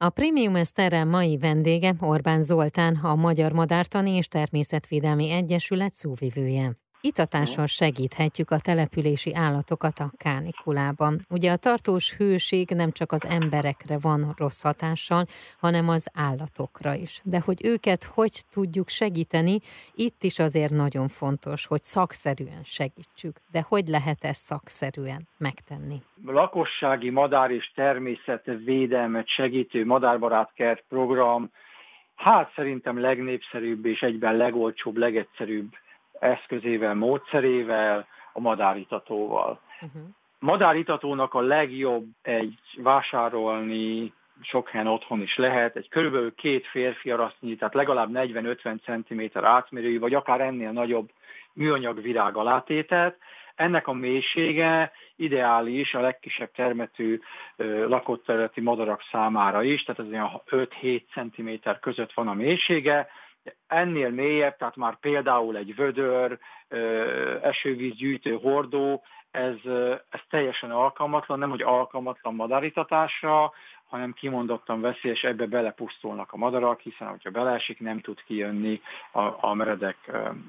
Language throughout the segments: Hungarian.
A Premium Eszterrel mai vendége Orbán Zoltán, a Magyar Madártani és Természetvédelmi Egyesület szóvivője. Itatással segíthetjük a települési állatokat a kánikulában. Ugye a tartós hőség nem csak az emberekre van rossz hatással, hanem az állatokra is. De hogy őket hogy tudjuk segíteni, itt is azért nagyon fontos, hogy szakszerűen segítsük. De hogy lehet ezt szakszerűen megtenni? Lakossági madár és természetvédelmet segítő madárbarát kert program, hát szerintem legnépszerűbb és egyben legolcsóbb, legegyszerűbb eszközével, módszerével, a madáritatóval. Uh-huh. Madáritatónak a legjobb egy vásárolni, sok helyen otthon is lehet, egy körülbelül két férfi arasznyi, tehát legalább 40-50 cm átmérőjű, vagy akár ennél nagyobb műanyag virág alátétet. Ennek a mélysége ideális a legkisebb termetű lakott területi madarak számára is, tehát ez olyan 5-7 cm között van a mélysége, ennél mélyebb, tehát már például egy vödör, esővízgyűjtő hordó, ez, ez teljesen alkalmatlan, nem hogy alkalmatlan madáritatásra, hanem kimondottan veszélyes, ebbe belepusztulnak a madarak, hiszen hogyha beleesik, nem tud kijönni a, a meredek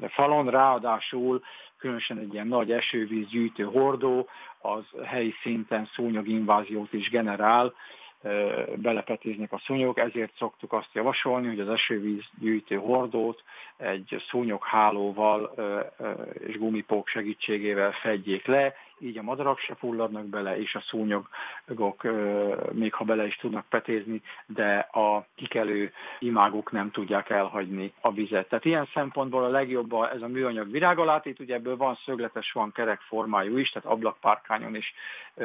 falon. Ráadásul különösen egy ilyen nagy esővíz gyűjtő hordó, az helyi szinten szúnyoginváziót is generál, belepetiznek a szúnyogok, ezért szoktuk azt javasolni, hogy az esővíz gyűjtő hordót egy szúnyoghálóval és gumipók segítségével fedjék le, így a madarak se fulladnak bele, és a szúnyogok még ha bele is tudnak petézni, de a kikelő imágok nem tudják elhagyni a vizet. Tehát ilyen szempontból a legjobb ez a műanyag virágalátét, ugye ebből van szögletes, van kerek formájú is, tehát ablakpárkányon is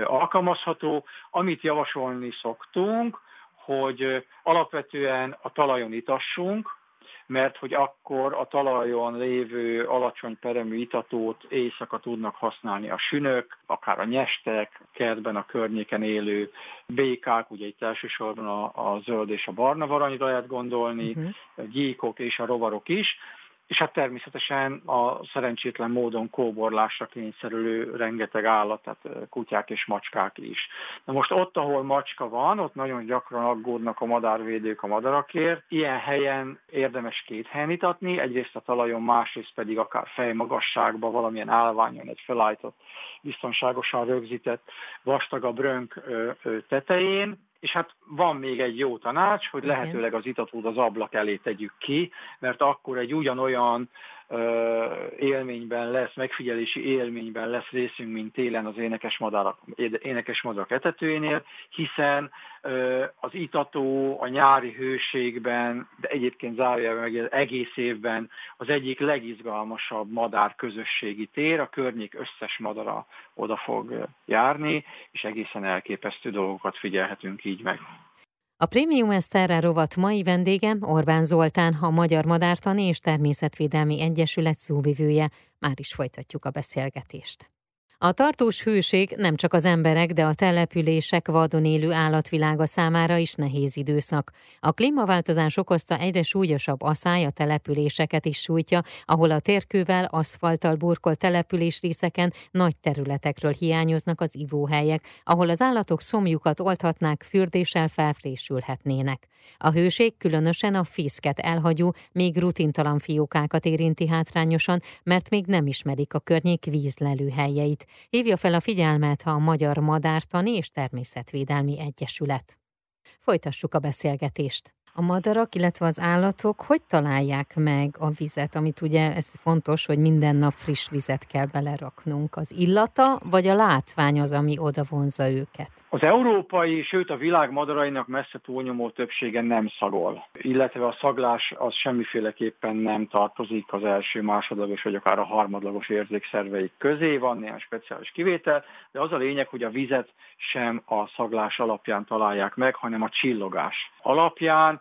alkalmazható. Amit javasolni szoktunk, hogy alapvetően a talajon itassunk, mert hogy akkor a talajon lévő alacsony peremű itatót éjszaka tudnak használni a sünök, akár a nyestek, kertben a környéken élő békák, ugye itt elsősorban a, a zöld és a barna varanyra lehet gondolni, uh-huh. gyíkok és a rovarok is, és hát természetesen a szerencsétlen módon kóborlásra kényszerülő rengeteg állat, tehát kutyák és macskák is. Na most ott, ahol macska van, ott nagyon gyakran aggódnak a madárvédők a madarakért. Ilyen helyen érdemes két helyen itatni, egyrészt a talajon, másrészt pedig akár fejmagasságban, valamilyen állványon egy felállított, biztonságosan rögzített vastagabb rönk tetején, és hát van még egy jó tanács, hogy lehetőleg az itatót az ablak elé tegyük ki, mert akkor egy ugyanolyan élményben lesz, megfigyelési élményben lesz részünk, mint télen az énekes madarak, énekes madarak etetőjénél, hiszen az itató a nyári hőségben, de egyébként zárójelben meg egész évben az egyik legizgalmasabb madár közösségi tér, a környék összes madara oda fog járni, és egészen elképesztő dolgokat figyelhetünk így meg. A Premium Eszterrel rovat mai vendége Orbán Zoltán, a Magyar Madártani és Természetvédelmi Egyesület szóvivője. Már is folytatjuk a beszélgetést. A tartós hőség nem csak az emberek, de a települések vadon élő állatvilága számára is nehéz időszak. A klímaváltozás okozta egyre súlyosabb asszály a településeket is sújtja, ahol a térkővel, aszfalttal burkolt településrészeken nagy területekről hiányoznak az ivóhelyek, ahol az állatok szomjukat oldhatnák, fürdéssel felfrésülhetnének. A hőség különösen a fészket elhagyó, még rutintalan fiókákat érinti hátrányosan, mert még nem ismerik a környék vízlelőhelyeit hívja fel a figyelmet a Magyar Madártani és Természetvédelmi Egyesület. Folytassuk a beszélgetést a madarak, illetve az állatok hogy találják meg a vizet, amit ugye ez fontos, hogy minden nap friss vizet kell beleraknunk. Az illata, vagy a látvány az, ami oda vonza őket? Az európai, sőt a világ madarainak messze túlnyomó többsége nem szagol, illetve a szaglás az semmiféleképpen nem tartozik az első, másodlagos vagy akár a harmadlagos érzékszerveik közé, van néhány speciális kivétel, de az a lényeg, hogy a vizet sem a szaglás alapján találják meg, hanem a csillogás alapján,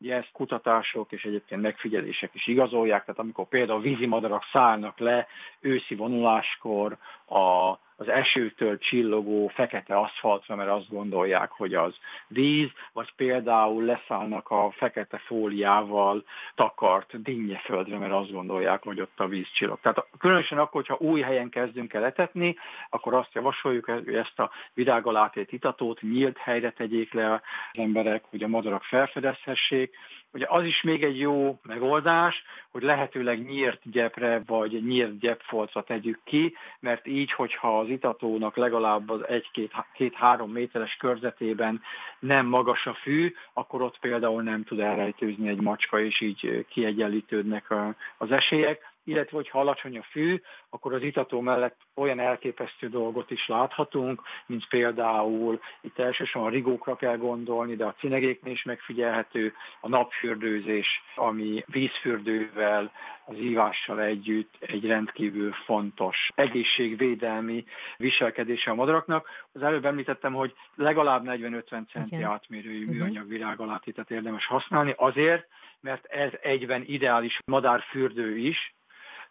Ugye ezt kutatások és egyébként megfigyelések is igazolják, tehát amikor például vízimadarak szállnak le őszi vonuláskor a az esőtől csillogó fekete aszfaltra, mert azt gondolják, hogy az víz, vagy például leszállnak a fekete fóliával takart dinnyeföldre, mert azt gondolják, hogy ott a víz csillog. Tehát különösen akkor, hogyha új helyen kezdünk el etetni, akkor azt javasoljuk, hogy ezt a virágalátét itatót nyílt helyre tegyék le az emberek, hogy a madarak felfedezhessék, Ugye az is még egy jó megoldás, hogy lehetőleg nyírt gyepre vagy nyírt gyepfoltra tegyük ki, mert így, hogyha az itatónak legalább az egy-két-három méteres körzetében nem magas a fű, akkor ott például nem tud elrejtőzni egy macska, és így kiegyenlítődnek az esélyek illetve hogyha alacsony a fű, akkor az itató mellett olyan elképesztő dolgot is láthatunk, mint például itt elsősorban a rigókra kell gondolni, de a cinegéknél is megfigyelhető a napfürdőzés, ami vízfürdővel, az ívással együtt egy rendkívül fontos egészségvédelmi viselkedése a madaraknak. Az előbb említettem, hogy legalább 40-50 centi átmérőjű uh-huh. műanyag virágalátítet érdemes használni, azért, mert ez egyben ideális madárfürdő is,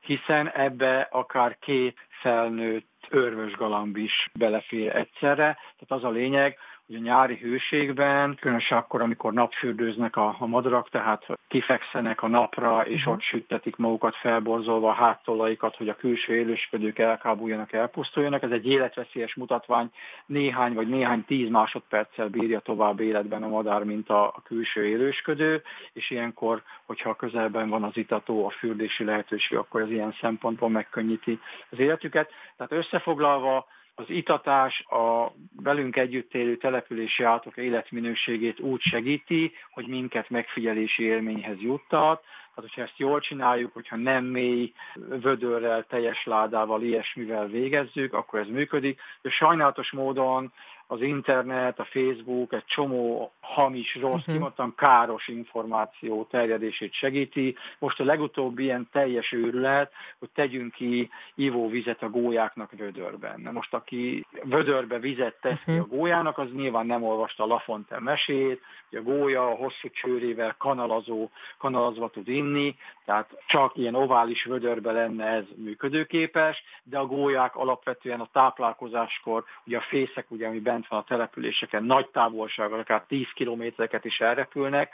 hiszen ebbe akár két felnőtt örvösgalamb is belefér egyszerre. Tehát az a lényeg, a nyári hőségben, különösen akkor, amikor napfürdőznek a, a madarak, tehát kifekszenek a napra, és uh-huh. ott süttetik magukat felborzolva a háttolaikat, hogy a külső élősködők elkábuljanak, elpusztuljanak. Ez egy életveszélyes mutatvány, néhány vagy néhány tíz másodperccel bírja tovább életben a madár, mint a, a külső élősködő, és ilyenkor, hogyha a közelben van az itató, a fürdési lehetőség, akkor ez ilyen szempontból megkönnyíti az életüket. Tehát összefoglalva, az itatás a velünk együtt élő települési állatok életminőségét úgy segíti, hogy minket megfigyelési élményhez juttat. Hát, hogyha ezt jól csináljuk, hogyha nem mély vödörrel, teljes ládával, ilyesmivel végezzük, akkor ez működik. De sajnálatos módon az internet, a Facebook egy csomó hamis, rossz, uh-huh. kimondtam káros információ terjedését segíti. Most a legutóbbi ilyen teljes őrület, hogy tegyünk ki ivóvizet a gólyáknak vödörben. Na most aki vödörbe vizet tesz uh-huh. a gólyának, az nyilván nem olvasta a Lafontaine mesét, hogy a gólya a hosszú csőrével kanalazó, kanalazva tud inni, tehát csak ilyen ovális vödörbe lenne ez működőképes, de a gólyák alapvetően a táplálkozáskor, ugye a fészek, ugye, ami bent van a településeken, nagy távolságra, akár 10 kilométereket is elrepülnek,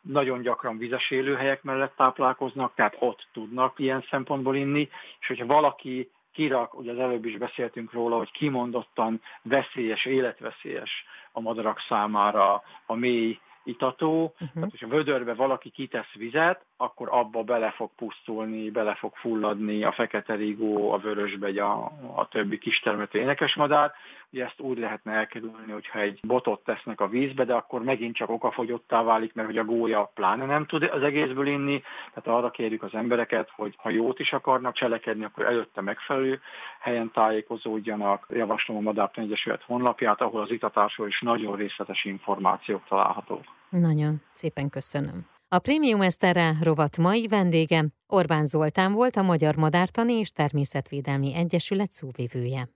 nagyon gyakran vizes élőhelyek mellett táplálkoznak, tehát ott tudnak ilyen szempontból inni, és hogyha valaki kirak, ugye az előbb is beszéltünk róla, hogy kimondottan veszélyes, életveszélyes a madarak számára a mély itató, uh-huh. tehát hogyha vödörbe valaki kitesz vizet, akkor abba bele fog pusztulni, bele fog fulladni a fekete rigó, a vörösbegy, a, a többi kistermető énekesmadár. Ugye ezt úgy lehetne elkerülni, hogyha egy botot tesznek a vízbe, de akkor megint csak okafogyottá válik, mert hogy a gólya pláne nem tud az egészből inni. Tehát arra kérjük az embereket, hogy ha jót is akarnak cselekedni, akkor előtte megfelelő helyen tájékozódjanak. Javaslom a Madártan Egyesület honlapját, ahol az itatásról is nagyon részletes információk találhatók. Nagyon szépen köszönöm. A Premium Eszterre rovat mai vendége Orbán Zoltán volt a Magyar Madártani és Természetvédelmi Egyesület szóvivője.